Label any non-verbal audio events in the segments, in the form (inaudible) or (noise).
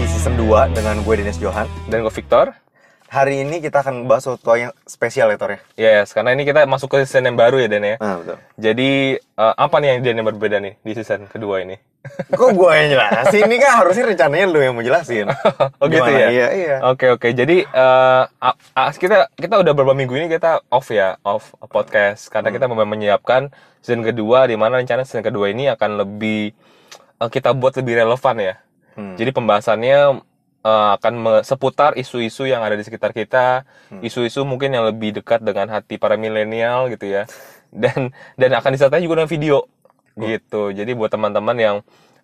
di season 2 dengan gue Dennis Johan. Dan gue Victor. Hari ini kita akan bahas sesuatu yang spesial ya Tor ya. Yes, karena ini kita masuk ke season yang baru ya Dan ya. Nah, betul. Jadi eh, apa nih yang Dan yang berbeda nih di season kedua ini? (laughs) Kok gue yang jelasin? Ini kan harusnya rencananya lu yang mau jelasin. (laughs) oh gitu Gimana? ya? Iya, iya. Oke oke. Jadi eh, a- a- kita kita udah beberapa minggu ini kita off ya, off podcast karena kita memang menyiapkan season kedua di mana rencana season kedua ini akan lebih eh, kita buat lebih relevan ya. Hmm. Jadi pembahasannya eh, akan me- seputar isu-isu yang ada di sekitar kita, isu-isu mungkin yang lebih dekat dengan hati para milenial gitu ya. (laughs) Dan dan akan disertai juga dengan video gitu. Jadi buat teman-teman yang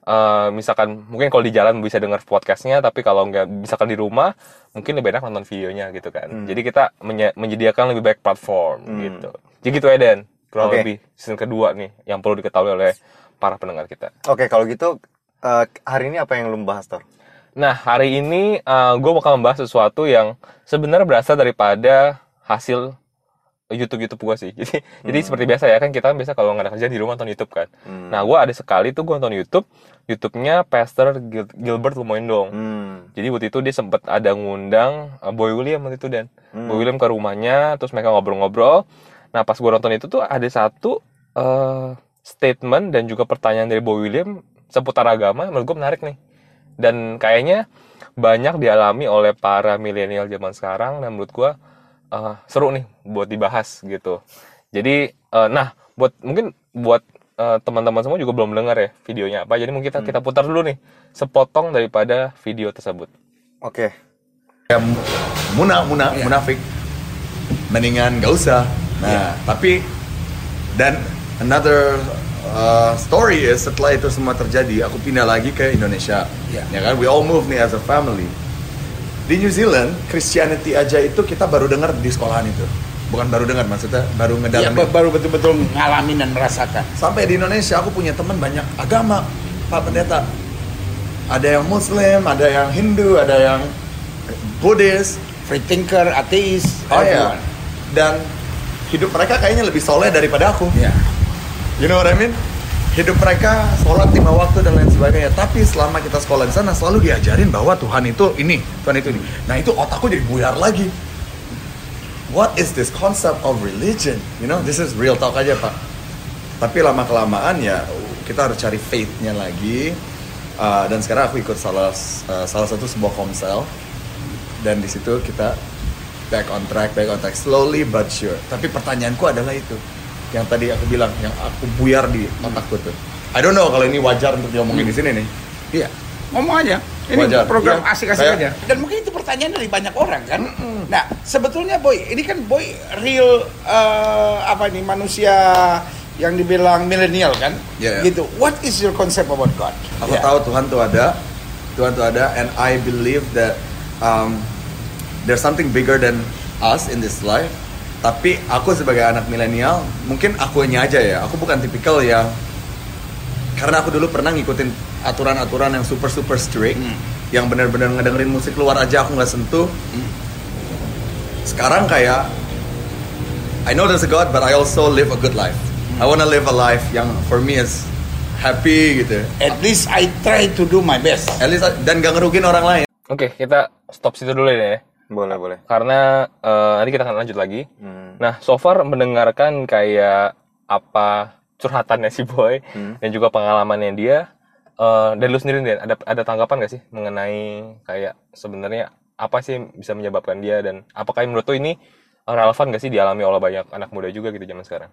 eh, misalkan mungkin kalau di jalan bisa dengar podcastnya, tapi kalau nggak misalkan di rumah mungkin lebih enak nonton videonya gitu kan. Jadi kita menye- menyediakan lebih baik platform gitu. Jadi gitu ya Den, kurang Oke. lebih season kedua nih yang perlu diketahui oleh para pendengar kita. Oke, kalau gitu eh, hari ini apa yang lu bahas Tor? Nah, hari ini gue bakal membahas sesuatu yang sebenarnya berasal daripada hasil YouTube YouTube gue sih. (laughs) Jadi jadi seperti biasa ya kan kita kan biasa kalau nggak ada kerjaan di rumah nonton YouTube kan. Hmm. Nah, gue ada sekali tuh gue nonton YouTube, YouTube-nya Pastor Gil- Gilbert Lumoindong. Hmm. Jadi waktu itu dia sempet ada ngundang uh, Boy William waktu itu dan Hmm. Boy William ke rumahnya, terus mereka ngobrol-ngobrol. Nah, pas gue nonton itu tuh ada satu eh, statement dan juga pertanyaan dari Boy William seputar agama, menurut gue menarik nih. Dan kayaknya banyak dialami oleh para milenial zaman sekarang dan menurut gue eh, seru nih buat dibahas gitu. Jadi, eh, nah, buat mungkin buat eh, teman-teman semua juga belum dengar ya videonya apa. Jadi mungkin kita kita putar dulu nih sepotong daripada video tersebut. Oke. ya muna muna munafik mendingan gak usah nah tapi dan another uh, story is setelah itu semua terjadi aku pindah lagi ke Indonesia Ya. ya kan we all move nih as a family di New Zealand Christianity aja itu kita baru dengar di sekolahan itu bukan baru dengar maksudnya baru ngedalamin ba- baru betul-betul ngalamin dan merasakan. sampai di Indonesia aku punya teman banyak agama Pak Pendeta ada yang Muslim ada yang Hindu ada yang Buddhis Free thinker, ateis, Oh everyone. Dan hidup mereka kayaknya lebih soleh daripada aku. Ya. You know what I mean? Hidup mereka sholat lima waktu dan lain sebagainya. Tapi selama kita sekolah di sana selalu diajarin bahwa Tuhan itu ini, Tuhan itu ini. Nah itu otakku jadi buyar lagi. What is this concept of religion? You know, this is real talk aja pak. Tapi lama kelamaan ya kita harus cari faith-nya lagi. Uh, dan sekarang aku ikut salah uh, salah satu sebuah komsel dan di situ kita back on track, back on track, slowly but sure. Tapi pertanyaanku adalah itu, yang tadi aku bilang, yang aku buyar di otakku tuh. I don't know kalau ini wajar untuk diomongin di sini nih. Iya. Ngomong aja. Ini Wajar. program Iya. asik-asik Kayak- aja. Dan mungkin itu pertanyaan dari banyak orang kan. Nah, sebetulnya boy, ini kan boy real eh, apa nih manusia yang dibilang milenial kan? Iya, iya. Gitu. What is your concept about God? Aku Ya. tahu Tuhan tuh ada, Tuhan tuh ada, and I believe that um, there's something bigger than us in this life. Tapi aku sebagai anak milenial, mungkin akunya aja ya. Aku bukan tipikal yang karena aku dulu pernah ngikutin aturan-aturan yang super super strict, Hmm. yang benar-benar ngedengerin musik luar aja aku nggak sentuh. Sekarang kayak I know there's a God, but I also live a good life. I wanna live a life yang for me is happy gitu. At least I try to do my best. At least dan gak ngerugin orang lain. Oke, kita stop situ dulu ya. Boleh, boleh. Karena eh, nanti kita akan lanjut lagi. Hmm. Nah, so far mendengarkan kayak apa curhatannya si Boy Hmm. dan juga pengalamannya dia. eh dari lu sendiri Dan, ada ada tanggapan gak sih mengenai kayak sebenarnya apa sih bisa menyebabkan dia dan apakah menurut lu ini relevan gak sih dialami oleh banyak anak muda juga gitu zaman sekarang?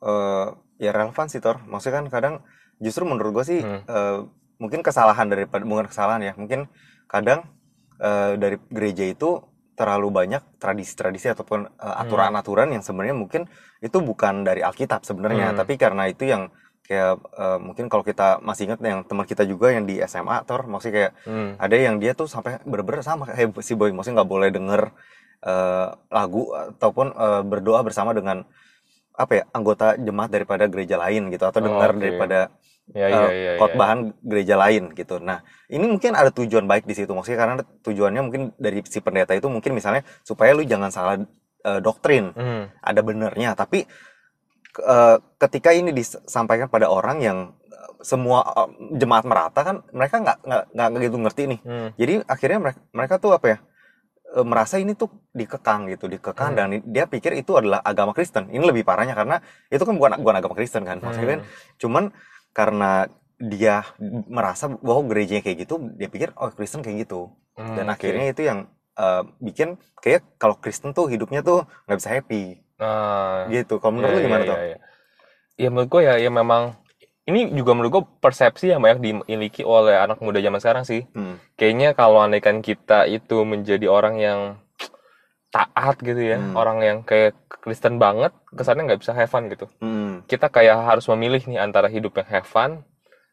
eh ya relevan sih Tor. Maksudnya kan kadang justru menurut gue sih Hmm. eh, mungkin kesalahan daripada bukan kesalahan ya. Mungkin kadang eh, dari gereja itu terlalu banyak tradisi-tradisi ataupun eh, aturan-aturan yang sebenarnya mungkin itu bukan dari Alkitab sebenarnya, Hmm. tapi karena itu yang kayak eh, mungkin kalau kita masih ingat yang teman kita juga yang di SMA Tor, maksudnya kayak Hmm. ada yang dia tuh sampai bener-bener sama kayak si boy maksudnya nggak boleh denger eh, lagu ataupun eh, berdoa bersama dengan apa ya anggota jemaat daripada gereja lain gitu atau Oh, dengar oke. daripada Ya, eh, ya, ya, ya. khotbahan gereja lain gitu. Nah, ini mungkin ada tujuan baik di situ. Maksudnya karena tujuannya mungkin dari si pendeta itu mungkin misalnya supaya lu jangan salah eh, doktrin. Hmm. Ada benernya, tapi eh, ketika ini disampaikan pada orang yang semua uh, jemaat merata kan mereka nggak nggak gitu ngerti nih Hmm. jadi akhirnya mereka mereka tuh apa ya merasa ini tuh dikekang gitu dikekang Hmm. dan dia pikir itu adalah agama Kristen ini lebih parahnya karena itu kan bukan bukan agama Kristen kan maksudnya kan Hmm. cuman karena dia merasa bahwa gerejanya kayak gitu dia pikir oh Kristen kayak gitu Hmm, dan oke. akhirnya itu yang eh, bikin kayak kalau Kristen tuh hidupnya tuh nggak bisa happy Nah, gitu kalau menurut Iya, lu iya, gimana iya, tuh iya. Ya menurut gue ya, ya memang ini juga menurut gue persepsi yang banyak dimiliki oleh anak muda zaman sekarang sih. Hmm. Kayaknya kalau andaikan kita itu menjadi orang yang taat gitu ya, Hmm. orang yang kayak Kristen banget, kesannya nggak bisa have fun gitu. Hmm. Kita kayak harus memilih nih antara hidup yang have fun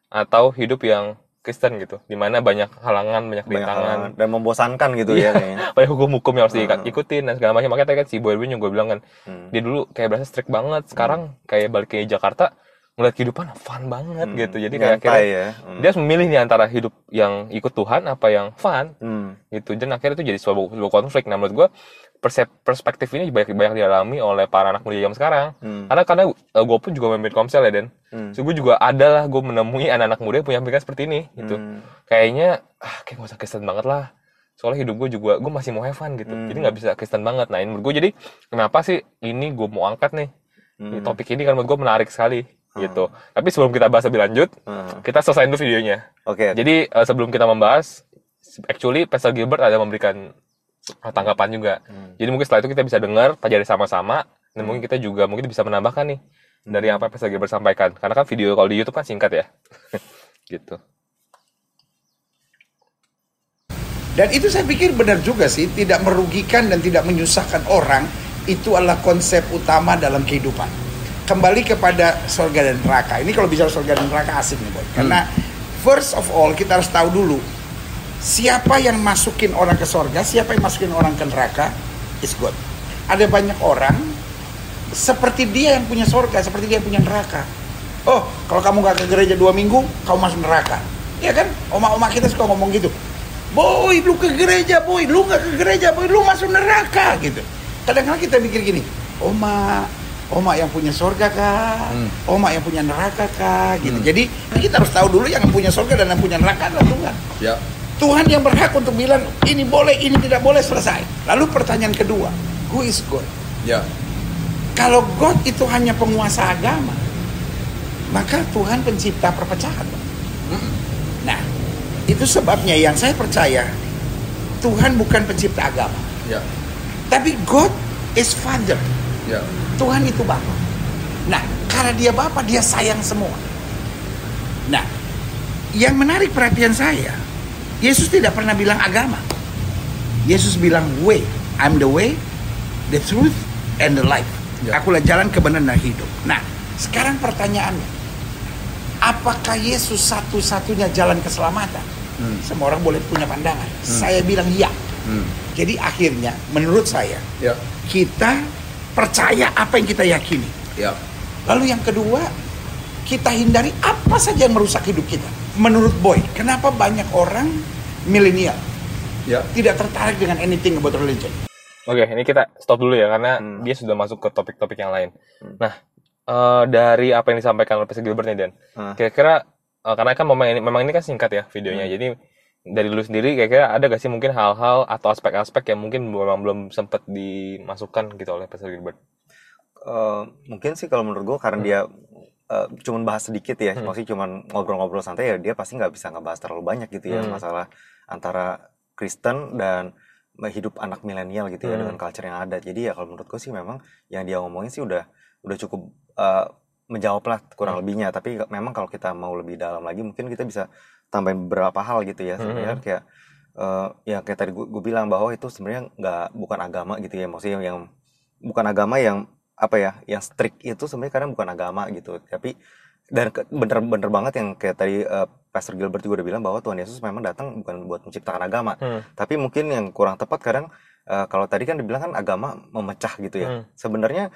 atau hidup yang Kristen gitu, di mana banyak halangan, banyak banyak rintangan, halangan dan membosankan gitu ya kayaknya (laughs) banyak hukum-hukum yang harus Hmm. diikutin dan segala macam. Makanya tadi kan si Boy yang gue bilang kan, Hmm. dia dulu kayak berasa strict banget sekarang kayak balik ke Jakarta ngeliat kehidupan fun banget Hmm. gitu jadi kayak akhirnya ya Hmm. dia memilih nih antara hidup yang ikut Tuhan apa yang fun Hmm. gitu dan akhirnya itu jadi sebuah, sebuah konflik nah menurut gue perspektif ini banyak banyak dialami oleh para anak muda zaman sekarang Hmm. karena karena gue pun juga memimpin komsel ya Den Hmm. so gue juga ada lah gue menemui anak-anak muda yang punya pikiran seperti ini gitu Hmm. kayaknya ah kayak gak usah Kristen banget lah soalnya hidup gue juga gue masih mau have fun gitu Hmm. jadi nggak bisa Kristen banget nah ini menurut gue jadi kenapa sih ini gue mau angkat nih Hmm. topik ini kan menurut gue menarik sekali gitu tapi sebelum kita bahas lebih lanjut Hmm. kita selesaiin dulu videonya Oke. jadi eh, sebelum kita membahas actually Pastor Gilbert ada memberikan tanggapan juga Hmm. jadi mungkin setelah itu kita bisa dengar pelajari sama-sama dan mungkin kita juga mungkin bisa menambahkan nih dari Hmm. apa yang Pastor Gilbert sampaikan karena kan video kalau di YouTube kan singkat ya (laughs) gitu Dan itu saya pikir benar juga sih, tidak merugikan dan tidak menyusahkan orang, itu adalah konsep utama dalam kehidupan. Kembali kepada surga dan neraka. Ini kalau bicara surga dan neraka asik nih, Boy. Karena first of all kita harus tahu dulu siapa yang masukin orang ke surga, siapa yang masukin orang ke neraka is God. Ada banyak orang seperti dia yang punya surga, seperti dia yang punya neraka. Oh, kalau kamu nggak ke gereja dua minggu, kamu masuk neraka. Ya kan? Oma-oma kita suka ngomong gitu. Boy, lu ke gereja, boy. Lu nggak ke gereja, boy. Lu masuk neraka, gitu. Kadang-kadang kita mikir gini, Oma, Oma yang punya surga kah? Oma yang punya neraka kah? Gitu. Jadi kita harus tahu dulu yang punya surga dan yang punya neraka adalah Tuhan. Ya. Tuhan yang berhak untuk bilang ini boleh, ini tidak boleh selesai. Lalu pertanyaan kedua, who is God? Ya. Kalau God itu hanya penguasa agama, maka Tuhan pencipta perpecahan. Pak. Nah, itu sebabnya yang saya percaya Tuhan bukan pencipta agama, Ya. tapi God is Father. Ya. Tuhan itu Bapa. Nah, karena dia Bapa, dia sayang semua. Nah, yang menarik perhatian saya, Yesus tidak pernah bilang agama. Yesus bilang way, I'm the way, the truth, and the life. Ya. Akulah jalan kebenaran dan hidup. Nah, sekarang pertanyaannya, apakah Yesus satu-satunya jalan keselamatan? Hmm. Semua orang boleh punya pandangan. Saya bilang ya. Hmm. Jadi akhirnya, menurut saya, Ya. kita percaya apa yang kita yakini. Ya. Lalu yang kedua, kita hindari apa saja yang merusak hidup kita. Menurut Boy, kenapa banyak orang milenial Ya. tidak tertarik dengan anything about religion? Oke, ini kita stop dulu ya karena Hmm. dia sudah masuk ke topik-topik yang lain. Hmm. Nah, eh, dari apa yang disampaikan oleh Pastor Gilbert nih Dan, Hmm. kira-kira eh, karena kan memang ini memang ini kan singkat ya videonya, Hmm. jadi dari lu sendiri kira-kira ada gak sih mungkin hal-hal atau aspek-aspek yang mungkin memang belum sempat dimasukkan gitu oleh Pastor Gilbert? Eh, mungkin sih kalau menurut gue karena dia eh, cuman bahas sedikit ya, Hmm. maksudnya cuman ngobrol-ngobrol santai ya dia pasti nggak bisa ngebahas terlalu banyak gitu ya Hmm. masalah antara Kristen dan hidup anak milenial gitu ya Hmm. dengan culture yang ada. Jadi ya kalau menurut gue sih memang yang dia ngomongin sih udah udah cukup eh, menjawab lah kurang Hmm. lebihnya. Tapi memang kalau kita mau lebih dalam lagi mungkin kita bisa tambahin beberapa hal gitu ya sebenarnya Hmm. kayak eh, ya kayak tadi gue bilang bahwa itu sebenarnya nggak bukan agama gitu ya maksudnya yang bukan agama yang apa ya yang strict itu sebenarnya kadang bukan agama gitu tapi dan bener-bener banget yang kayak tadi eh, Pastor Gilbert juga udah bilang bahwa Tuhan Yesus memang datang bukan buat menciptakan agama Hmm. tapi mungkin yang kurang tepat kadang eh, kalau tadi kan dibilang kan agama memecah gitu ya Hmm. sebenarnya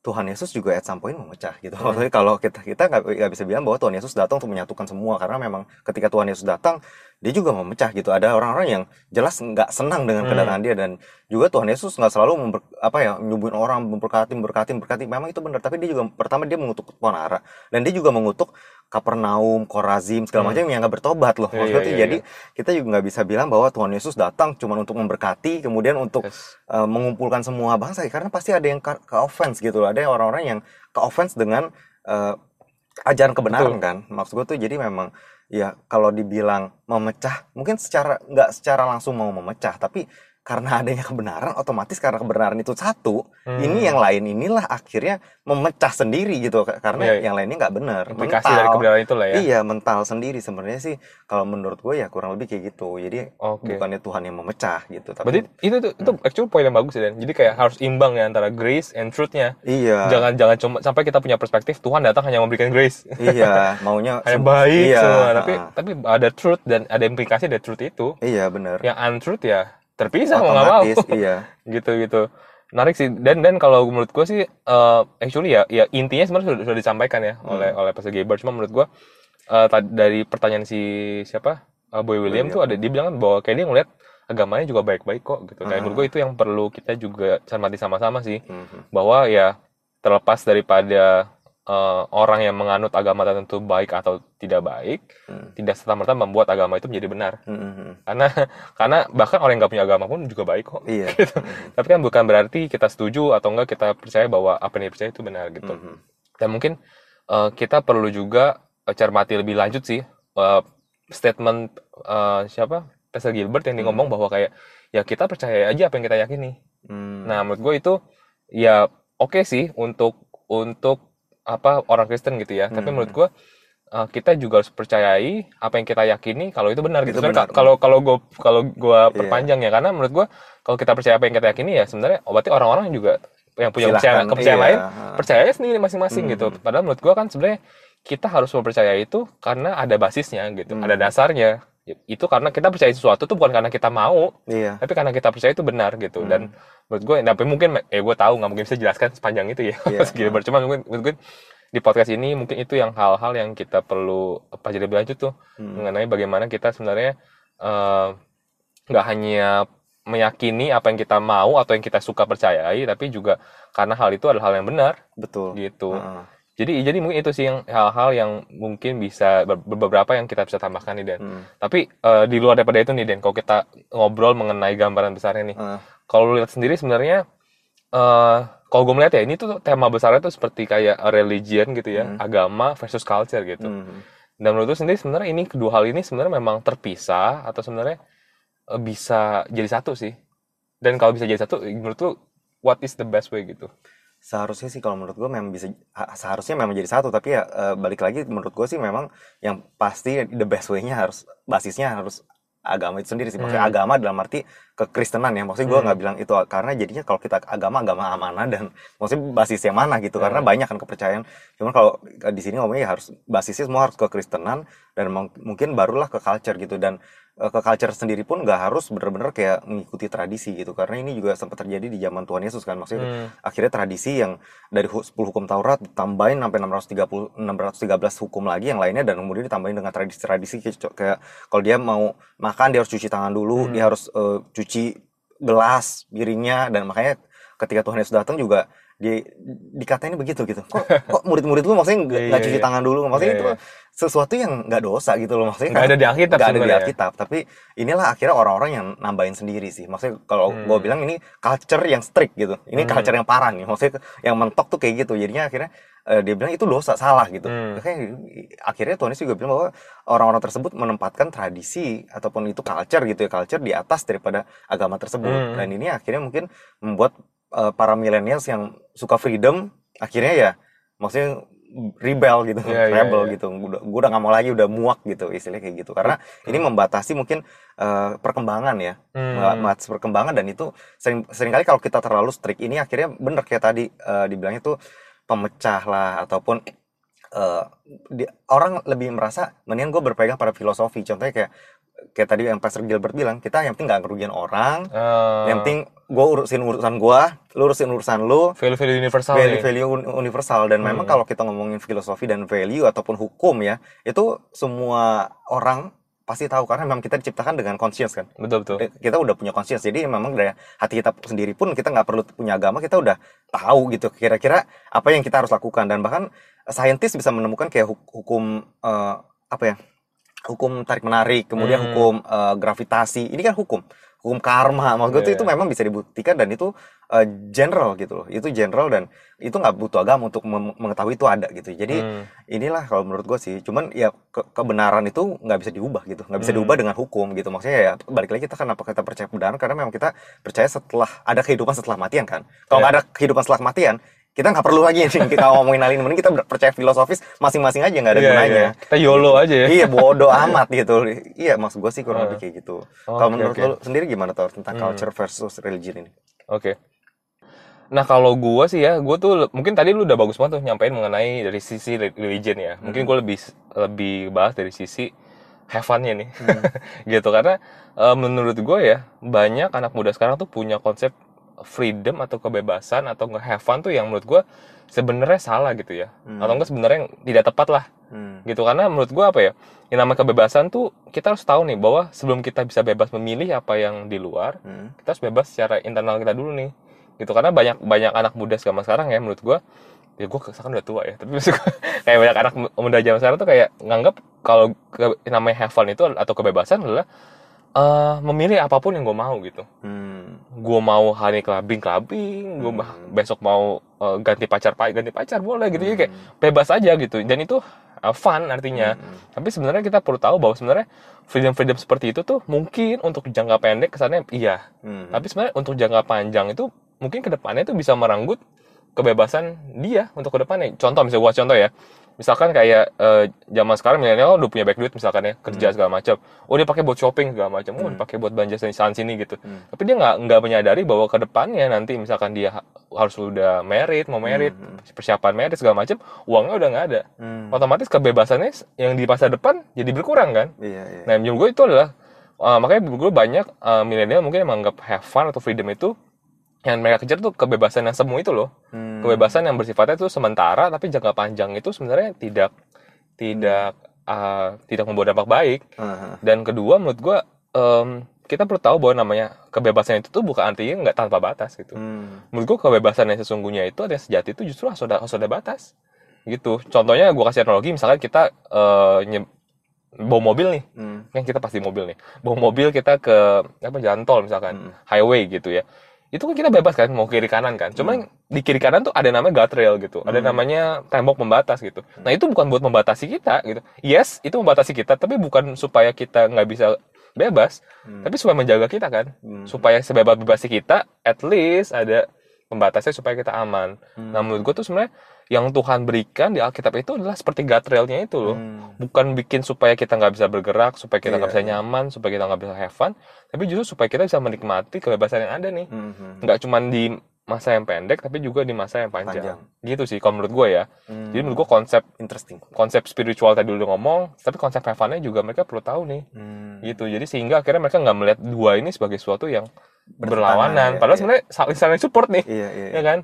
Tuhan Yesus juga at some point memecah gitu. Hmm. maksudnya kalau kita kita nggak bisa bilang bahwa Tuhan Yesus datang untuk menyatukan semua. Karena memang ketika Tuhan Yesus datang dia juga memecah gitu. Ada orang-orang yang jelas nggak senang dengan Hmm. kedatangan dia. Dan juga Tuhan Yesus nggak selalu member, apa ya nyubuhin orang memberkati memberkati memberkati memang itu benar. Tapi dia juga pertama dia mengutuk tuan ara dan dia juga mengutuk Kapernaum, Korazim segala macam yang nggak bertobat loh. Iya, Maksudnya tuh iya, jadi kita juga nggak bisa bilang bahwa Tuhan Yesus datang cuma untuk memberkati, kemudian untuk Yes. uh, mengumpulkan semua bangsa karena pasti ada yang ke, ke offense gitu loh. Ada orang-orang yang ke offense dengan uh, ajaran kebenaran Betul. kan. Maksud gue tuh jadi memang ya kalau dibilang memecah mungkin secara nggak secara langsung mau memecah tapi karena adanya kebenaran otomatis karena kebenaran itu satu Hmm. ini yang lain inilah akhirnya memecah sendiri gitu karena Iya, iya. yang lainnya nggak benar Implikasi Mental. dari kebenaran itu lah ya. iya mental sendiri sebenarnya sih kalau menurut gue ya kurang lebih kayak gitu jadi Oke. bukannya Tuhan yang memecah gitu tapi Berarti itu tuh itu actually poin yang bagus ya Dan. Jadi kayak harus imbang ya antara grace and truth-nya. iya Jangan jangan cuma sampai kita punya perspektif Tuhan datang hanya memberikan grace. iya (laughs) maunya sem- baik iya, semua, tapi ha-ha. tapi ada truth dan ada implikasi dari truth itu. iya benar Yang untruth ya terpisah mau nggak mau. iya (laughs) gitu gitu. Menarik sih. Dan dan kalau menurut gue sih eh, actually ya ya intinya sebenarnya sudah, sudah disampaikan ya Hmm. oleh oleh Pastor Gilbert. Cuma menurut gue eh, tadi- dari pertanyaan si siapa Eh, Boy William William. tuh ada dia bilang kan bahwa kayak dia ngeliat agamanya juga baik-baik kok gitu. Kayak Ah. menurut gue itu yang perlu kita juga cermati sama-sama sih Mhm. bahwa ya terlepas daripada eh, orang yang menganut agama tertentu baik atau tidak baik, Hmm. tidak serta merta membuat agama itu menjadi benar. Mhm. Karena (laughs) karena bahkan orang yang nggak punya agama pun juga baik kok. iya (laughs) Tapi kan bukan berarti kita setuju atau enggak kita percaya bahwa apa yang dipercaya itu benar gitu. Mhm. Dan mungkin eh, kita perlu juga eh, cermati lebih lanjut sih eh, statement eh, siapa Pastor Gilbert yang dia ngomong bahwa kayak ya kita percaya aja apa yang kita yakini. Hmm. Nah, menurut gue itu ya oke sih untuk untuk apa orang Kristen gitu ya. Tapi Hmm. menurut gue uh, kita juga harus percayai apa yang kita yakini kalau itu benar gitu. Itu Sebenarnya benar. Kalau kalau gue kalau gue Iya. perpanjang ya karena menurut gue kalau kita percaya apa yang kita yakini ya sebenarnya oh, berarti orang-orang juga yang punya kepercayaan, Silahkan, kepercayaan iya. lain percaya sendiri masing-masing Hmm. gitu. Padahal menurut gue kan sebenarnya kita harus mempercaya itu karena ada basisnya gitu, Hmm. ada dasarnya. Itu karena kita percaya sesuatu tuh bukan karena kita mau, iya tapi karena kita percaya itu benar gitu Hmm. dan menurut gue tapi mungkin eh gue tahu nggak mungkin bisa jelaskan sepanjang itu ya Iya. (laughs) Mas Gilbert cuma mungkin menurut gue di podcast ini mungkin itu yang hal-hal yang kita perlu pelajari lebih lanjut tuh Hmm. mengenai bagaimana kita sebenarnya eh, nggak hanya meyakini apa yang kita mau atau yang kita suka percayai tapi juga karena hal itu adalah hal yang benar betul gitu Heeh. Jadi jadi mungkin itu sih yang hal-hal yang mungkin bisa ber- beberapa yang kita bisa tambahkan nih Dan Hmm. tapi eh, di luar daripada itu nih Den kalau kita ngobrol mengenai gambaran besarnya nih Heeh. kalau lu lihat sendiri sebenarnya eh kalau gue melihat ya ini tuh tema besarnya tuh seperti kayak religion gitu ya Hmm. agama versus culture gitu Hmm. dan menurut lu sendiri sebenarnya ini kedua hal ini sebenarnya memang terpisah atau sebenarnya eh, bisa jadi satu sih dan kalau bisa jadi satu menurut lu what is the best way gitu seharusnya sih kalau menurut gue memang bisa ha- seharusnya memang jadi satu tapi ya eh, balik lagi menurut gue sih memang yang pasti the best way-nya harus basisnya harus agama itu sendiri sih maksudnya Hmm. agama dalam arti kekristenan ya maksudnya gue Hmm. nggak bilang itu karena jadinya kalau kita agama agama amanah dan maksudnya basis yang mana gitu karena Hmm. banyak kan kepercayaan cuman kalau eh, di sini ngomongnya ya harus basisnya semua harus kekristenan dan mung- mungkin barulah ke culture gitu dan eh, ke culture sendiri pun nggak harus bener-bener kayak mengikuti tradisi gitu karena ini juga sempat terjadi di zaman Tuhan Yesus kan maksudnya Hmm. akhirnya tradisi yang dari hu- 10 hukum Taurat ditambahin sampai 630 613 hukum lagi yang lainnya dan kemudian ditambahin dengan tradisi-tradisi kayak, kalau dia mau makan dia harus cuci tangan dulu Hmm. dia harus eh, cuci gelas piringnya dan makanya ketika Tuhan Yesus datang juga di dikatain begitu gitu kok (laughs) kok murid-murid lu maksudnya nggak nggak iya, cuci iya. tangan dulu maksudnya Iya, itu iya. sesuatu yang nggak dosa gitu loh maksudnya nggak ada di Alkitab nggak ada di. Alkitab tapi inilah akhirnya orang-orang yang nambahin sendiri sih maksudnya kalau Hmm. gue bilang ini culture yang strict gitu ini Hmm. culture yang parah nih maksudnya yang mentok tuh kayak gitu jadinya akhirnya eh, dia bilang itu dosa salah gitu Hmm. Akhirnya Yesus juga bilang bahwa orang-orang tersebut menempatkan tradisi ataupun itu culture gitu ya culture di atas daripada agama tersebut Hmm. dan ini akhirnya mungkin membuat eh, para millennials yang suka freedom akhirnya ya maksudnya rebel gitu Iya, iya, rebel iya. gitu udah gue udah gak mau lagi udah muak gitu istilahnya kayak gitu karena ini membatasi mungkin eh, perkembangan ya Hmm. membatasi perkembangan dan itu sering sering kali kalau kita terlalu strict ini akhirnya bener kayak tadi eh, dibilangnya tuh pemecah lah ataupun eh, di- orang lebih merasa mendingan gue berpegang pada filosofi contohnya kayak kayak tadi yang Pastor Gilbert bilang kita yang penting gak kerugian orang Eh, yang penting gue urusin urusan gue lu urusin urusan lu universal value nih. value un- universal dan memang Hmm. kalau kita ngomongin filosofi dan value ataupun hukum ya itu semua orang pasti tahu karena memang kita diciptakan dengan conscience kan. Betul betul. Kita udah punya conscience jadi memang dari hati kita sendiri pun kita nggak perlu punya agama kita udah tahu gitu kira-kira apa yang kita harus lakukan. Dan bahkan saintis bisa menemukan kayak huk- hukum eh, apa ya hukum tarik menarik kemudian Hmm. hukum eh, gravitasi. Ini kan hukum hukum karma maksud gue tuh Iya. itu memang bisa dibuktikan dan itu eh, general gitu loh itu general dan itu nggak butuh agama untuk mengetahui itu ada gitu jadi Hmm. inilah kalau menurut gue sih cuman ya ke- kebenaran itu nggak bisa diubah gitu nggak bisa Hmm. diubah dengan hukum gitu maksudnya ya balik lagi kita kenapa kita percaya kebenaran karena memang kita percaya setelah ada kehidupan setelah matian kan kalau Ya. nggak ada kehidupan setelah kematian kita nggak perlu lagi nih kita ngomongin hal ini mending kita percaya filosofis masing-masing aja nggak ada Iya, gunanya iya. Kita YOLO aja ya. iya bodoh amat gitu iya maksud gue sih kurang Ah. lebih kayak gitu Oke, kalau menurut oke. lo sendiri gimana tau tentang Hmm. culture versus religion ini Oke. Nah kalau gua sih ya, gua tuh mungkin tadi lu udah bagus banget tuh nyampein mengenai dari sisi re- religion ya. Mungkin gua lebih lebih bahas dari sisi have fun-nya nih. (laughs) gitu karena eh, menurut gue ya banyak anak muda sekarang tuh punya konsep freedom atau kebebasan atau nggak have fun tuh yang menurut gua sebenarnya salah gitu ya. Hmm. Atau enggak sebenarnya tidak tepat lah Hmm. gitu karena menurut gua apa ya yang namanya kebebasan tuh kita harus tahu nih bahwa sebelum kita bisa bebas memilih apa yang di luar Hmm. kita harus bebas secara internal kita dulu nih gitu karena banyak banyak anak muda zaman sekarang ya menurut gua ya gua sekarang udah tua ya (laughs) tapi maksud gua, kayak banyak anak muda zaman sekarang tuh kayak nganggap kalau namanya have fun itu atau kebebasan adalah eh, memilih apa pun yang gue mau gitu Hmm. gue mau hari clubbing clubbing gue Hmm. besok mau eh, ganti pacar pa- ganti pacar boleh gitu jadi kayak Hmm. bebas aja gitu dan itu uh, fun artinya Hmm. tapi sebenarnya kita perlu tahu bahwa sebenarnya freedom freedom seperti itu tuh mungkin untuk jangka pendek kesannya iya Hmm. tapi sebenarnya untuk jangka panjang itu mungkin ke depannya itu bisa merenggut kebebasan dia untuk ke depannya contoh misalnya gua contoh ya misalkan kayak eh, zaman sekarang milenial udah punya banyak duit misalkan ya kerja segala macam oh dia pakai buat shopping segala macam oh Hmm. dipakai buat belanja sini sana sini gitu Hmm. tapi dia nggak nggak menyadari bahwa ke depannya nanti misalkan dia ha- harus udah merit mau merit Hmm. persiapan merit segala macam uangnya udah nggak ada Hmm. otomatis kebebasannya yang di masa depan jadi berkurang kan Iya, iya. Nah, menurut gue itu adalah uh, makanya gue banyak uh, milenial mungkin yang menganggap have fun atau freedom itu yang mereka kejar tuh kebebasan yang semu itu loh. Hmm. Kebebasan yang bersifatnya itu sementara tapi jangka panjang itu sebenarnya tidak tidak uh, tidak membawa dampak baik. Aha. Dan kedua menurut gue um, kita perlu tahu bahwa namanya kebebasan itu tuh bukan artinya nggak tanpa batas gitu. Hmm. Menurut gue kebebasan yang sesungguhnya itu ada sejati itu justru harus ada harus ada batas gitu. Contohnya gue kasih analogi misalkan kita uh, nye- bawa mobil nih Hmm. kan kita pasti mobil nih bawa mobil kita ke apa jalan tol misalkan Hmm. highway gitu ya itu kan kita bebas kan mau kiri kanan kan cuman di kiri kanan tuh ada namanya guardrail gitu ada Hmm. namanya tembok pembatas gitu nah itu bukan buat membatasi kita gitu yes itu membatasi kita tapi bukan supaya kita nggak bisa bebas Hmm. tapi supaya menjaga kita kan Hmm. supaya sebebas bebasnya kita at least ada pembatasnya supaya kita aman Hmm. nah menurut gue tuh sebenarnya yang Tuhan berikan di Alkitab itu adalah seperti guardrailnya itu loh Hmm. bukan bikin supaya kita nggak bisa bergerak, supaya kita nggak Iya, bisa nyaman, supaya kita nggak bisa have fun, tapi justru supaya kita bisa menikmati kebebasan yang ada nih. Hmm. Hmm. Nggak cuma di masa yang pendek, tapi juga di masa yang panjang. Panjang. Gitu sih, kalau menurut gue ya. Hmm. Jadi menurut gue konsep interesting. konsep spiritual tadi udah ngomong, tapi konsep have fun-nya juga mereka perlu tahu nih. Hmm. Gitu. Jadi sehingga akhirnya mereka nggak melihat dua ini sebagai sesuatu yang berlawanan. ya, Padahal iya. sebenarnya saling saling support nih, Iya, iya. ya kan?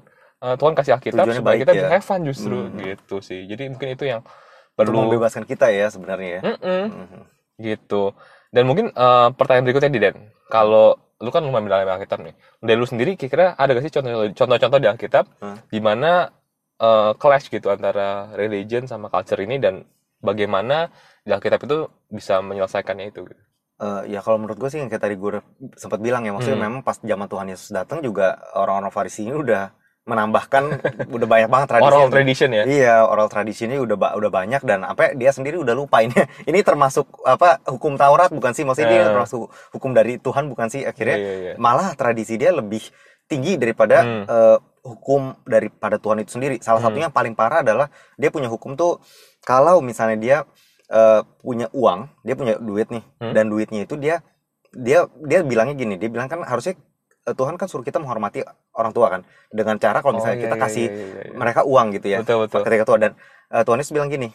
Eh, Tuhan kasih Alkitab Tujuannya supaya baik kita ya. bisa have fun justru, Hmm. gitu sih. Jadi mungkin itu yang Untuk perlu membebaskan kita ya sebenarnya ya. Mm-mm Hmm. gitu dan mungkin eh, pertanyaan berikutnya di Den kalau lu kan lumayan dalam Alkitab nih dari lu sendiri kira-kira ada gak sih contoh- contoh-contoh di Alkitab Hmm. di mana eh, clash gitu antara religion sama culture ini dan bagaimana di Alkitab itu bisa menyelesaikannya itu gitu. Eh, ya kalau menurut gue sih yang kayak tadi gue sempat bilang ya maksudnya Hmm. memang pas zaman Tuhan Yesus datang juga orang-orang Farisi ini udah menambahkan udah banyak banget tradisi oral tradition ya Iya, oral tradisinya udah ba- udah banyak dan apa dia sendiri udah lupa ini. (laughs) Ini termasuk apa hukum Taurat bukan sih? Maksudnya dia Eh. termasuk hukum dari Tuhan bukan sih? Akhirnya Iya, iya, iya. malah tradisi dia lebih tinggi daripada Hmm. eh, hukum daripada Tuhan itu sendiri. Salah Hmm. satunya yang paling parah adalah dia punya hukum tuh kalau misalnya dia eh, punya uang, dia punya duit nih Hmm. dan duitnya itu dia dia dia bilangnya gini, dia bilang kan harusnya Tuhan kan suruh kita menghormati orang tua kan dengan cara kalau misalnya Oh, kita iya, kasih iya, iya, iya. mereka uang gitu ya betul betul ketika tua dan eh, Tuhan Yesus bilang gini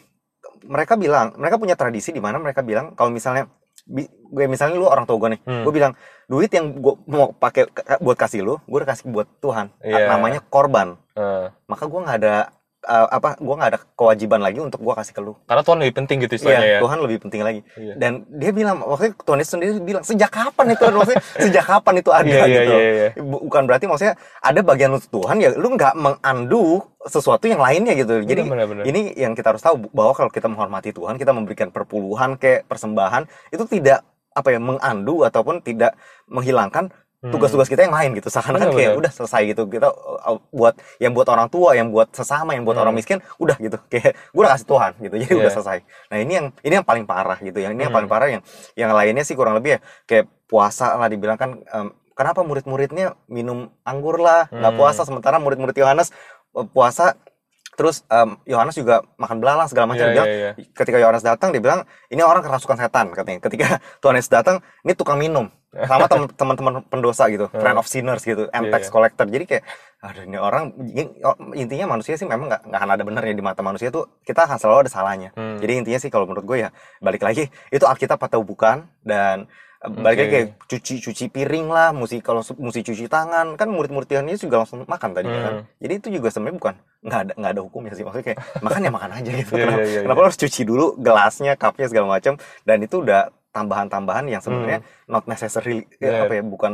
mereka bilang mereka punya tradisi di mana mereka bilang kalau misalnya bi- gue misalnya lu orang tua gue nih Hmm. gue bilang duit yang gue mau pakai buat kasih lu gue udah kasih buat Tuhan Iya. namanya korban Eh, maka gue nggak ada uh, apa gue nggak ada kewajiban lagi untuk gue kasih ke lu Karena Tuhan lebih penting gitu istilahnya Iya, ya. Tuhan lebih penting lagi. Iya. Dan dia bilang, itu Tuhan Yesus sendiri bilang, sejak kapan itu? Maksudnya, sejak kapan itu ada Iya, iya, gitu? iya, iya. Bu- Bukan berarti maksudnya ada bagian untuk Tuhan ya, lu nggak mengandu sesuatu yang lainnya gitu. Jadi benar, benar. ini yang kita harus tahu bahwa kalau kita menghormati Tuhan, kita memberikan perpuluhan kayak persembahan itu tidak apa ya mengandu ataupun tidak menghilangkan tugas-tugas kita yang lain gitu seakan-akan Hmm. Kayak udah selesai gitu kita uh, buat yang buat orang tua yang buat sesama yang buat Hmm. orang miskin udah gitu (laughs) kayak gue udah kasih Tuhan gitu jadi udah Iya. selesai nah ini yang ini yang paling parah gitu yang ini yang Hmm. paling parah yang yang lainnya sih kurang lebih ya kayak puasa lah dibilang kan em, kenapa murid-muridnya minum anggur lah nggak Hmm. puasa sementara murid-murid Yohanes eh, puasa terus Yohanes juga makan belalang segala macam Iya, Dia iya, iya. ketika Yohanes datang dia bilang ini orang kerasukan setan katanya ketika (laughs) Tuhan Yesus datang ini tukang minum sama tem- (laughs) teman-teman pendosa gitu friend of sinners gitu Iya, tax iya. collector jadi kayak aduh ini orang oh, intinya manusia sih memang nggak nggak akan ada benernya di mata manusia tuh kita akan selalu ada salahnya Hmm. jadi intinya sih kalau menurut gue ya balik lagi itu Alkitab atau bukan dan balik lagi Oke. kayak cuci cuci piring lah mesti kalau mesti cuci tangan. Kan murid-murid Tuhan Yesus juga langsung makan tadi kan? Hmm. jadi itu juga sebenarnya bukan nggak ada nggak ada hukumnya sih. Maksudnya kayak (laughs) makan ya makan aja gitu. Iya, kenapa, iya, iya, kenapa lo harus cuci dulu gelasnya cupnya segala macam dan itu udah tambahan-tambahan yang sebenarnya not necessary eh, Bener. apa ya bukan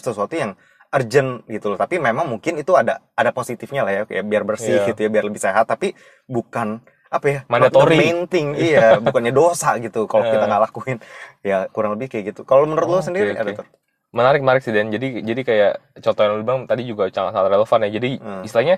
sesuatu yang urgent gitu loh. Tapi memang mungkin itu ada ada positifnya lah ya kayak biar bersih Iya. gitu ya biar lebih sehat. Tapi bukan apa ya Mandatory. main thing (laughs) iya bukannya dosa gitu kalau kita Eh. nggak lakuin ya kurang lebih kayak gitu kalau menurut lo Oh, sendiri oke, ada oke. tuh Menarik, menarik sih Dan. Jadi jadi kayak contoh yang lu bilang tadi juga sangat sangat relevan ya. Jadi Hmm. istilahnya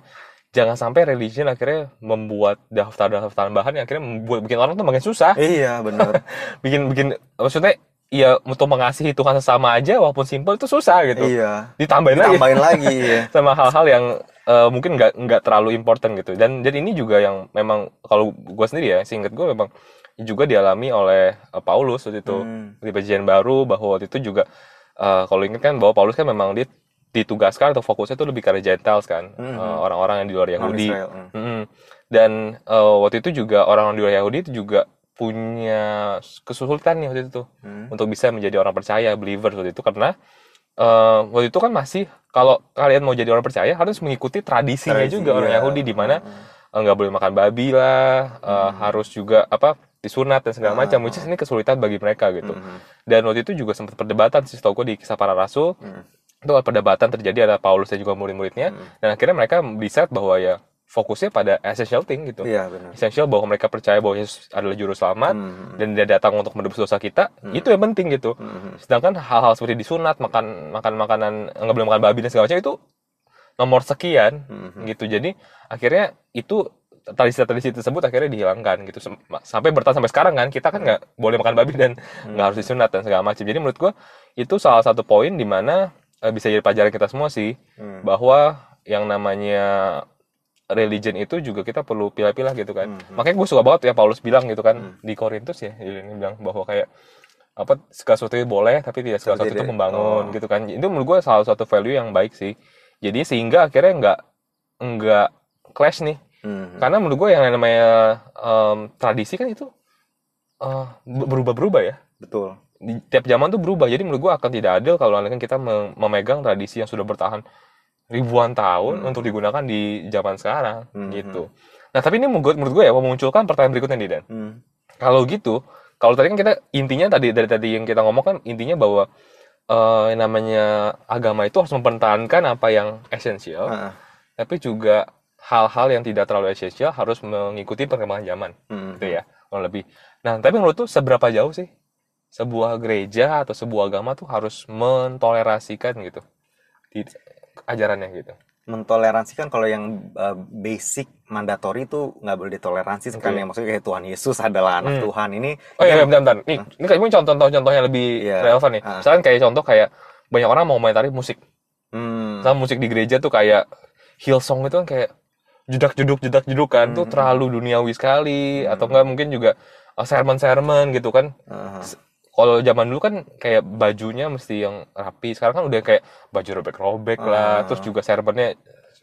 jangan sampai religion akhirnya membuat daftar-daftar tambahan yang akhirnya membuat bikin orang tuh makin susah. iya benar (laughs) Bikin bikin maksudnya ya untuk mengasihi Tuhan sesama aja walaupun simple itu susah gitu. iya Ditambahin lagi tambahin lagi (laughs) ya sama hal-hal yang eh, mungkin nggak nggak terlalu important gitu. Dan dan ini juga yang memang kalau gue sendiri ya, seingat gue memang juga dialami oleh eh, Paulus waktu itu Hmm. di perjanjian baru bahwa waktu itu juga eh, kalau ingat kan bahwa Paulus kan memang dia ditugaskan atau fokusnya itu lebih ke arah Gentiles kan Mhm. eh, orang-orang yang di luar Yahudi hmm. Mm-mm. dan eh, waktu itu juga orang-orang di luar Yahudi itu juga punya kesulitan nih waktu itu tuh Hmm. untuk bisa menjadi orang percaya believer waktu itu karena eh, waktu itu kan masih kalau kalian mau jadi orang percaya harus mengikuti tradisinya Tradisi, juga orang iya. Yahudi di mana Hmm. eh, nggak boleh makan babi lah eh, harus juga apa disunat dan segala Ah, macam which is ini kesulitan bagi mereka gitu Mhm. dan waktu itu juga sempat perdebatan sih tau gue di kisah para rasul Hmm. itu perdebatan terjadi ada Paulus dan juga murid-muridnya Hmm. dan akhirnya mereka decide bahwa ya fokusnya pada essential thing gitu. Iya benar. Essential bahwa mereka percaya bahwa Yesus adalah juru selamat Hmm. dan dia datang untuk menebus dosa kita itu yang penting gitu. Mhm. sedangkan hal-hal seperti disunat makan makan makanan nggak boleh makan babi dan segala macam itu nomor sekian Mhm. gitu. Jadi akhirnya itu tradisi-tradisi tersebut akhirnya dihilangkan gitu. Sampai bertahan sampai sekarang kan kita kan nggak boleh makan babi dan nggak harus disunat dan segala macam. Jadi menurut gua itu salah satu poin di mana eh, bisa jadi pelajaran kita semua sih Hmm. bahwa yang namanya religion itu juga kita perlu pilih-pilih gitu kan. Mhm. makanya gue suka banget ya Paulus bilang gitu kan. Di Korintus ya ini bilang bahwa kayak apa segala sesuatu itu boleh tapi tidak segala sesuatu itu Tidak. membangun Oh. gitu kan. Itu menurut gue salah satu value yang baik sih. Jadi sehingga akhirnya nggak nggak clash nih. Mhm. karena menurut gue yang namanya em, tradisi kan itu eh, ber- berubah-berubah ya. Betul. Di tiap zaman tuh berubah. Jadi menurut gue akan tidak adil kalau kita mem- memegang tradisi yang sudah bertahan ribuan tahun untuk digunakan di zaman sekarang Hmm. gitu nah tapi ini menurut menurut gue ya memunculkan pertanyaan berikutnya nih Dan Hmm. kalau gitu kalau tadi kan kita intinya tadi dari tadi yang kita ngomong kan intinya bahwa eh, yang namanya agama itu harus mempertahankan apa yang esensial Ah. tapi juga hal-hal yang tidak terlalu esensial harus mengikuti perkembangan zaman Mhm. gitu ya kurang lebih nah tapi menurut tuh seberapa jauh sih sebuah gereja atau sebuah agama tuh harus mentolerasikan gitu di ajarannya gitu mentoleransikan kalau yang uh, basic mandatori itu nggak boleh ditoleransi kan yang maksudnya kayak Tuhan Yesus adalah anak Hmm. Tuhan ini oh iya bentar bentar nih ini kayaknya contoh-contoh yang lebih Iya. relevan nih Ah. misalkan kayak contoh kayak banyak orang mau komentari musik Hmm. sama musik di gereja tuh kayak Hillsong itu kan kayak jedak jeduk jedak jeduk kan tuh Hmm. terlalu duniawi sekali atau enggak mungkin juga uh, sermon-sermon gitu kan Aha. Kalau zaman dulu kan kayak bajunya mesti yang rapi sekarang kan udah kayak baju robek-robek Ah. lah terus juga servernya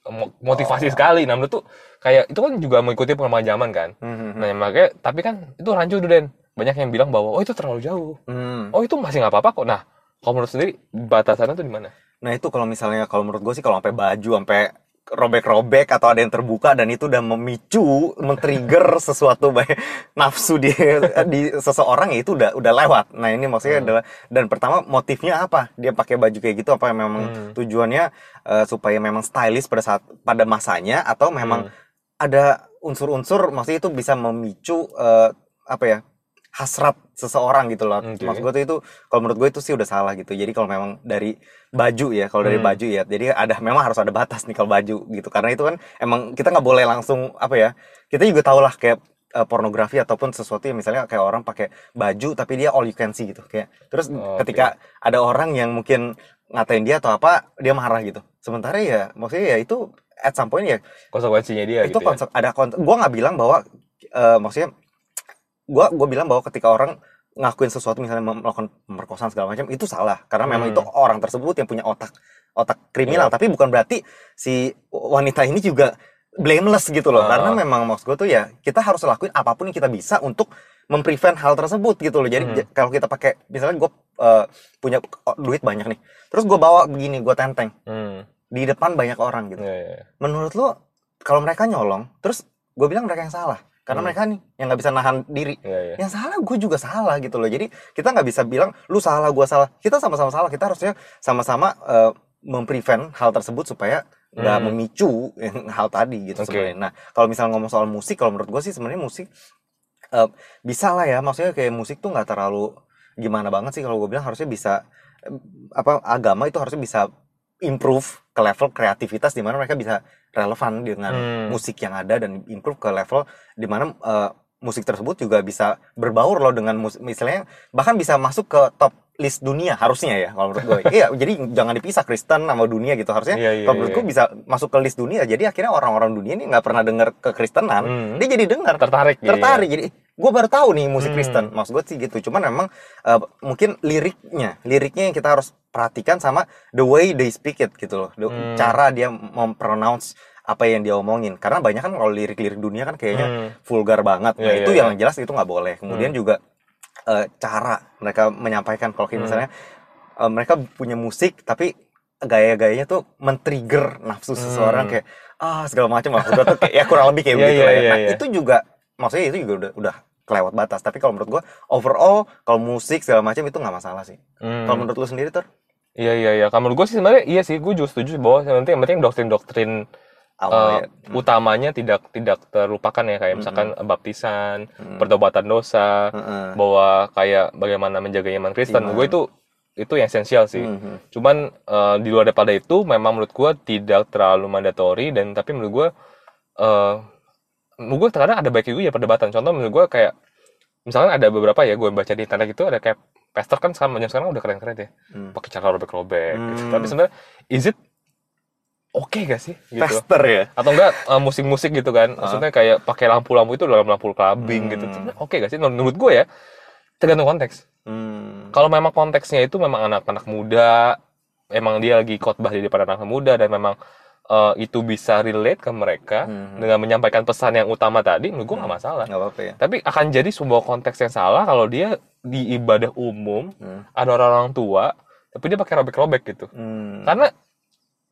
mo- motivasi sekali. Nah menurut tuh kayak itu kan juga mengikuti perkembangan zaman kan? Mhm. nah makanya tapi kan itu rancu tuh Den. Banyak yang bilang bahwa oh itu terlalu jauh. Hmm. oh itu masih nggak apa-apa kok. Nah kalau menurut sendiri batasannya tuh di mana? Nah itu kalau misalnya kalau menurut gue sih kalau sampai baju sampai robek-robek atau ada yang terbuka dan itu udah memicu, men-trigger (laughs) sesuatu baik nafsu di (laughs) di seseorang ya itu udah udah lewat. Nah, ini maksudnya Hmm. adalah dan pertama motifnya apa? Dia pakai baju kayak gitu apa memang Hmm. tujuannya eh, supaya memang stylish pada saat pada masanya atau memang ada unsur-unsur maksudnya itu bisa memicu eh, apa ya? Hasrat seseorang gitu loh. Oke. Maksud gue tuh itu kalau menurut gue itu sih udah salah gitu. Jadi kalau memang dari baju ya, kalau dari Hmm. baju ya, jadi ada memang harus ada batas nih kalau baju gitu. Karena itu kan emang kita nggak boleh langsung apa ya? Kita juga tahu lah kayak eh, pornografi ataupun sesuatu yang misalnya kayak orang pakai baju tapi dia all you can see gitu kayak. Terus Oh, ketika ada orang yang mungkin ngatain dia atau apa, dia marah gitu. Sementara ya maksudnya ya itu at some point ya konsekuensinya dia itu gitu ya. konsep ada konsep gue nggak bilang bahwa eh, maksudnya gue gue bilang bahwa ketika orang ngakuin sesuatu misalnya melakukan pemerkosaan segala macam itu salah karena memang Hmm. itu orang tersebut yang punya otak otak kriminal tapi bukan berarti si wanita ini juga blameless gitu loh Ah. karena memang maksud gue tuh ya kita harus lakuin apa pun yang kita bisa untuk memprevent hal tersebut gitu loh jadi Hmm. kalau kita pakai misalnya gue eh, punya duit banyak nih terus gue bawa begini gue tenteng Hmm. di depan banyak orang gitu Iya, iya. menurut lo kalau mereka nyolong terus gue bilang mereka yang salah karena Hmm. mereka nih yang nggak bisa nahan diri Iya, iya. yang salah gue juga salah gitu loh jadi kita nggak bisa bilang lu salah gue salah kita sama-sama salah kita harusnya sama-sama eh, memprevent hal tersebut supaya nggak Hmm. memicu (laughs) hal tadi gitu Oke. sebenarnya nah kalau misalnya ngomong soal musik kalau menurut gue sih sebenarnya musik eh, bisa lah ya maksudnya kayak musik tuh nggak terlalu gimana banget sih kalau gue bilang harusnya bisa eh, apa agama itu harusnya bisa improve ke level kreativitas di mana mereka bisa relevan dengan Hmm. musik yang ada dan improve ke level di mana eh, musik tersebut juga bisa berbaur loh dengan musik misalnya bahkan bisa masuk ke top list dunia harusnya ya kalau menurut gue iya jadi jangan dipisah Kristen sama dunia gitu harusnya Iya, iya, kalau menurut iya. gue bisa masuk ke list dunia jadi akhirnya orang-orang dunia ini nggak pernah dengar kekristenan Hmm. dia jadi dengar Tertarik ya. tertarik jadi gue baru tahu nih musik Hmm. Kristen maksud gue sih gitu cuman memang eh, mungkin liriknya liriknya yang kita harus perhatikan sama the way they speak it gitu loh The- Hmm. cara dia mempronounce apa yang dia omongin karena banyak kan kalau lirik-lirik dunia kan kayaknya Hmm. vulgar banget nah Iya, itu iya, yang jelas itu nggak boleh kemudian juga eh, cara mereka menyampaikan kalau kayak Hmm. misalnya eh, mereka punya musik tapi gaya-gayanya tuh men-trigger nafsu seseorang Hmm. kayak ah segala macam gue tuh kayak ya kurang lebih kayak (laughs) Iya, begitu iya, lah ya. iya, Nah, iya. itu juga maksudnya itu juga udah udah kelewat batas tapi kalau menurut gua overall kalau musik segala macam itu nggak masalah sih Hmm. kalau menurut lu sendiri ter Iya iya iya. Kalau menurut gue sih sebenarnya iya sih, gue juga setuju bahwa yang penting yang penting doktrin-doktrin awal eh, ya utamanya tidak tidak terlupakan ya kayak misalkan baptisan, Mm. pertobatan dosa, Heeh. bahwa kayak bagaimana menjaga iman Kristen. Iman. Gue itu itu yang esensial sih. Mhm. Cuman eh, di luar daripada itu memang menurut gue tidak terlalu mandatori dan tapi menurut gue eh menurut gue terkadang ada baiknya juga ya perdebatan. Contoh menurut gue kayak misalkan ada beberapa ya gue baca di internet itu ada kayak pastor kan sekarang zaman sekarang udah keren-keren ya Hmm. pakai cara robek-robek gitu. Hmm. Tapi sebenarnya is it oke gak sih gitu? Tester ya Atau enggak eh, musik-musik gitu kan. Maksudnya kayak pakai lampu-lampu itu dalam lampu clubbing gitu. Hmm. Sebenarnya Oke gak sih? Menurut gue ya tergantung konteks. Hmm. Kalau memang konteksnya itu memang anak-anak muda, emang dia lagi khotbah di depan anak muda dan memang eh, itu bisa relate ke mereka Hmm. dengan menyampaikan pesan yang utama tadi, menurut gue nggak masalah. nggak apa-apa ya Tapi akan jadi sebuah konteks yang salah kalau dia di ibadah umum Hmm. ada orang-orang tua, tapi dia pakai robek-robek gitu. Hmm. Karena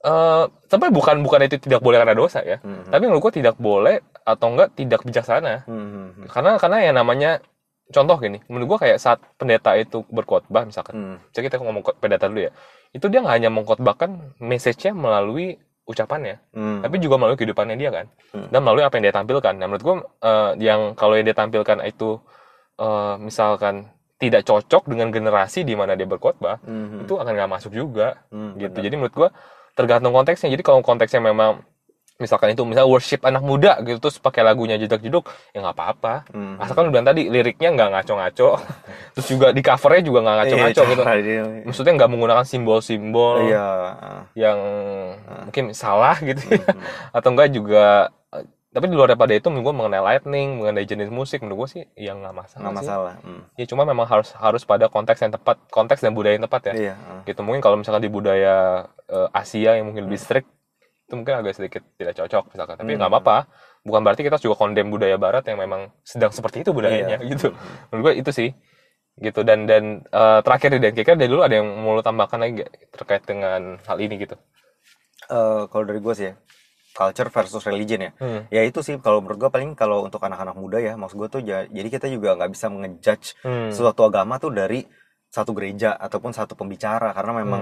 eh sampai bukan bukan itu tidak boleh karena dosa ya, Hmm. tapi menurut gue tidak boleh atau enggak tidak bijaksana. Hmm. Karena karena yang namanya contoh gini, menurut gue kayak saat pendeta itu berkhotbah misalkan, Hmm. jadi kita ngomong pendeta dulu ya, itu dia nggak hanya mengkhotbahkan message-nya melalui ucapannya, Hmm. tapi juga melalui kehidupannya dia kan, Hmm. dan melalui apa yang dia tampilkan. Nah menurut gue eh, yang kalau yang dia tampilkan itu eh, misalkan tidak cocok dengan generasi di mana dia berkhotbah, Hmm. itu akan nggak masuk juga Hmm, gitu. benar. Jadi menurut gua tergantung konteksnya. Jadi kalau konteksnya memang misalkan itu misalnya worship anak muda gitu terus pakai lagunya jedak jeduk ya nggak apa-apa. Hmm. Asalkan bilang tadi liriknya nggak ngaco-ngaco. (laughs) terus juga di covernya juga nggak ngaco-ngaco Iya, gitu. dia- Maksudnya nggak menggunakan simbol-simbol iya yang Ah. mungkin salah gitu. Hmm. Atau enggak juga tapi di luar daripada itu menurut gua mengenai lightning, mengenai jenis musik menurut gua sih yang nggak masalah. nggak sih. masalah Hmm. Ya cuma memang harus harus pada konteks yang tepat, konteks dan budaya yang tepat ya iya ah. gitu mungkin kalau misalkan di budaya eh, Asia yang mungkin lebih strict itu mungkin agak sedikit tidak cocok misalkan tapi Hmm. nggak apa-apa bukan berarti kita juga kondem budaya Barat yang memang sedang seperti itu budayanya Iya. gitu menurut gue itu sih gitu dan dan eh, terakhir dan kira dari dulu ada yang mau lo tambahkan lagi nggak terkait dengan hal ini gitu Eh, kalau dari gue sih ya culture versus religion ya. Hmm. Ya itu sih kalau menurut gue paling kalau untuk anak-anak muda ya, maksud gue tuh ja- jadi kita juga nggak bisa ngejudge Hmm. suatu agama tuh dari satu gereja ataupun satu pembicara karena memang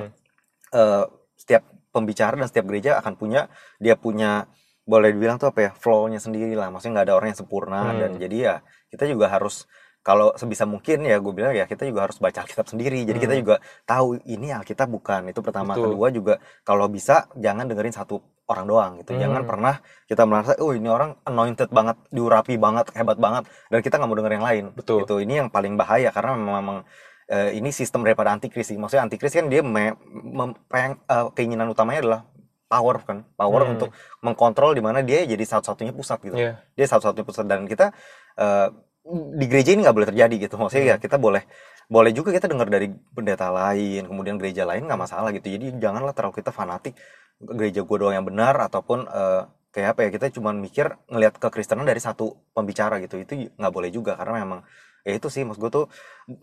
eh, setiap pembicara dan setiap gereja akan punya dia punya boleh dibilang tuh apa ya flow-nya sendiri lah maksudnya nggak ada orang yang sempurna Hmm. dan jadi ya kita juga harus kalau sebisa mungkin ya gue bilang ya kita juga harus baca Alkitab sendiri jadi kita Hmm. juga tahu ini Alkitab bukan itu pertama Betul. kedua juga kalau bisa jangan dengerin satu orang doang gitu jangan Hmm. pernah kita merasa oh ini orang anointed banget diurapi banget hebat banget dan kita nggak mau denger yang lain Betul. gitu ini yang paling bahaya karena memang, memang eh, ini sistem daripada antikris sih maksudnya antikris kan dia me- mem- peng- eh, keinginan utamanya adalah power kan power Hmm. untuk mengkontrol di mana dia jadi satu-satunya pusat gitu Iya. dia satu-satunya pusat dan kita eh, di gereja ini nggak boleh terjadi gitu maksudnya ya Hmm. kita boleh boleh juga kita dengar dari pendeta lain kemudian gereja lain nggak masalah gitu. Jadi janganlah terlalu kita fanatik gereja gua doang yang benar ataupun eh, kayak apa ya kita cuma mikir ngelihat kekristenan dari satu pembicara gitu. Itu nggak boleh juga karena memang ya itu sih maksud gue tuh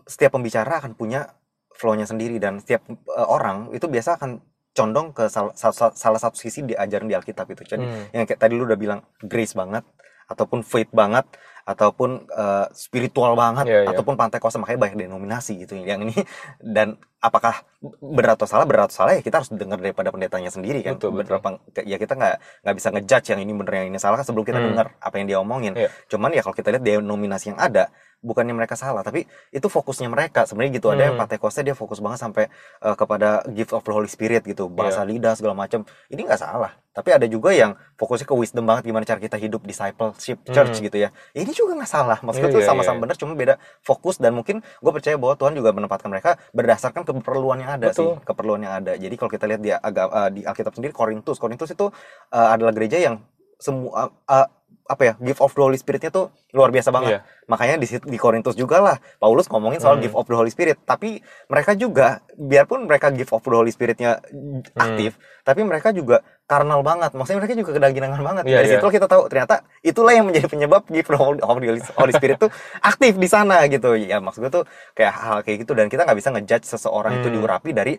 setiap pembicara akan punya flow-nya sendiri dan setiap eh, orang itu biasa akan condong ke salah, salah, salah satu sisi diajarin di Alkitab itu jadi Hmm. yang kayak tadi lu udah bilang grace banget ataupun faith banget ataupun eh, spiritual banget Iya, iya. ataupun pantai kosa makanya banyak denominasi gitu yang ini (laughs) dan apakah benar atau salah benar atau salah ya kita harus dengar daripada pendetanya sendiri kan Betul, betul. Bener apa- ya kita nggak nggak bisa ngejudge yang ini bener yang ini salah kan sebelum kita Hmm. dengar apa yang dia omongin Iya. cuman ya kalau kita lihat denominasi yang ada bukannya mereka salah tapi itu fokusnya mereka sebenarnya gitu ada yang Hmm. Pentekostnya dia fokus banget sampai eh, kepada gift of the Holy Spirit gitu bahasa Iya. lidah segala macam ini nggak salah tapi ada juga yang fokusnya ke wisdom banget gimana cara kita hidup discipleship church Hmm. gitu ya ini juga nggak salah maksudnya Iya, tuh iya, sama-sama iya. benar cuma beda fokus dan mungkin gue percaya bahwa Tuhan juga menempatkan mereka berdasarkan keperluan yang ada Betul. sih keperluan yang ada jadi kalau kita lihat di agak di Alkitab sendiri Korintus Korintus itu eh, adalah gereja yang semua eh, apa ya gift of the Holy Spiritnya tuh luar biasa banget Iya. makanya di di Korintus juga lah Paulus ngomongin soal Hmm. gift of the Holy Spirit tapi mereka juga biarpun mereka gift of the Holy Spiritnya Hmm. aktif tapi mereka juga karnal banget maksudnya mereka juga kedagingan banget Iya, dari iya. situ kita tahu ternyata itulah yang menjadi penyebab gift of the Holy, Spirit tuh aktif di sana gitu ya maksud gue tuh kayak hal kayak gitu dan kita nggak bisa ngejudge seseorang itu Hmm. diurapi dari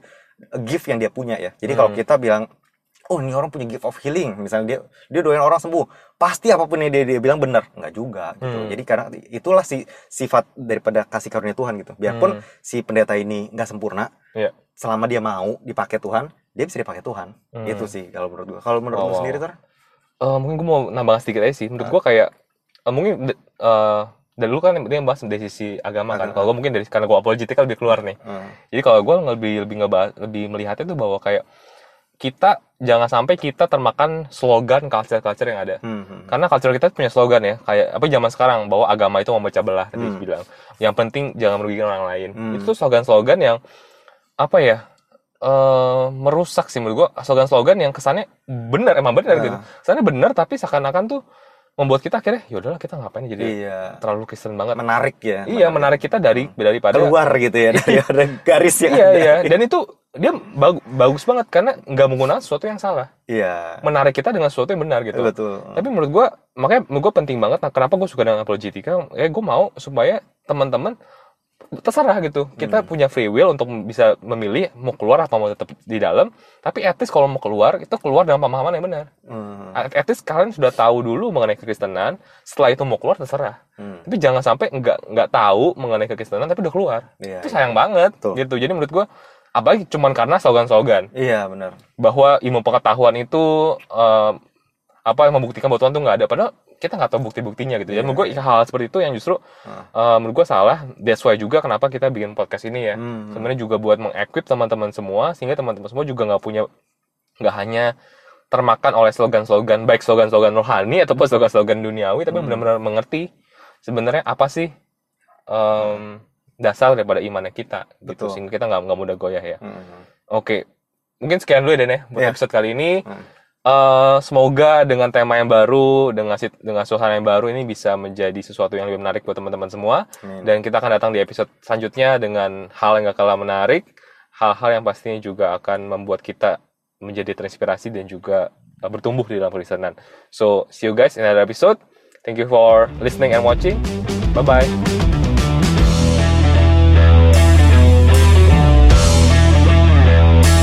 gift yang dia punya ya jadi kalau Hmm. kita bilang oh ini orang punya gift of healing misalnya dia dia doain orang sembuh pasti apa pun yang dia, dia bilang benar nggak juga gitu Hmm. jadi karena itulah si sifat daripada kasih karunia Tuhan gitu biarpun Hmm. si pendeta ini nggak sempurna Iya. selama dia mau dipakai Tuhan dia bisa dipakai Tuhan Hmm. itu sih kalau menurut gua kalau menurut Wow, lu wow. sendiri Tor Eh, mungkin gue mau nambah sedikit aja sih. Menurut gue kayak eh, mungkin eh, dari dulu kan dia bahas dari sisi agama kan. Kalau gue mungkin dari karena gue apologetika lebih keluar nih. Hmm. Jadi kalau gue lebih lebih ngebahas lebih melihatnya tuh bahwa kayak kita jangan sampai kita termakan slogan culture-culture yang ada. Hmm, hmm. Karena culture kita punya slogan ya, kayak apa zaman sekarang bahwa agama itu memecah belah tadi Hmm. bilang. Yang penting jangan merugikan orang lain. Hmm. Itu tuh slogan-slogan yang apa ya? eh merusak sih menurut gua slogan-slogan yang kesannya benar emang benar Ah. gitu. Kesannya benar tapi seakan-akan tuh membuat kita akhirnya ya udahlah kita ngapain jadi iya terlalu Kristen banget. menarik ya iya, menarik kita dari daripada keluar gitu ya dari (laughs) ada garis yang Iya, ada. iya. Dan itu dia bagu- bagus banget karena nggak menggunakan sesuatu yang salah. iya Menarik kita dengan sesuatu yang benar gitu. betul Tapi menurut gua makanya menurut gua penting banget nah, kenapa gue suka dengan apologetika ya gue mau supaya teman-teman terserah gitu. Kita punya free will untuk bisa memilih mau keluar apa mau tetap di dalam. Tapi etis kalau mau keluar itu keluar dengan pemahaman yang benar. Hmm, etis kalian sudah tahu dulu mengenai kekristenan setelah itu mau keluar terserah. Hmm. tapi jangan sampai nggak nggak tahu mengenai kekristenan tapi udah keluar. Iya, itu iya. sayang banget Betul. gitu. Jadi menurut gua apalagi cuman karena slogan-slogan. Iya benar. Bahwa ilmu pengetahuan itu eh, apa yang membuktikan bahwa Tuhan tuh nggak ada. Padahal kita nggak tahu bukti-buktinya gitu ya Iya, menurut gue hal seperti itu yang justru Ah. eh, menurut gue salah that's why juga kenapa kita bikin podcast ini ya Hmm. sebenarnya juga buat mengequip teman-teman semua sehingga teman-teman semua juga nggak punya nggak hanya termakan oleh slogan-slogan baik slogan-slogan rohani ataupun slogan-slogan duniawi tapi Hmm. benar-benar mengerti sebenarnya apa sih em, dasar daripada imannya kita gitu Betul. sehingga kita nggak nggak mudah goyah ya Hmm. Oke, mungkin sekian dulu ya Den ya buat Iya. episode kali ini. Hmm. Eh, semoga dengan tema yang baru, dengan dengan suasana yang baru ini bisa menjadi sesuatu yang lebih menarik buat teman-teman semua. Amin. Dan kita akan datang di episode selanjutnya dengan hal yang gak kalah menarik, hal-hal yang pastinya juga akan membuat kita menjadi terinspirasi dan juga eh, bertumbuh di dalam perisanan. So, see you guys in another episode. Thank you for listening and watching. Bye bye.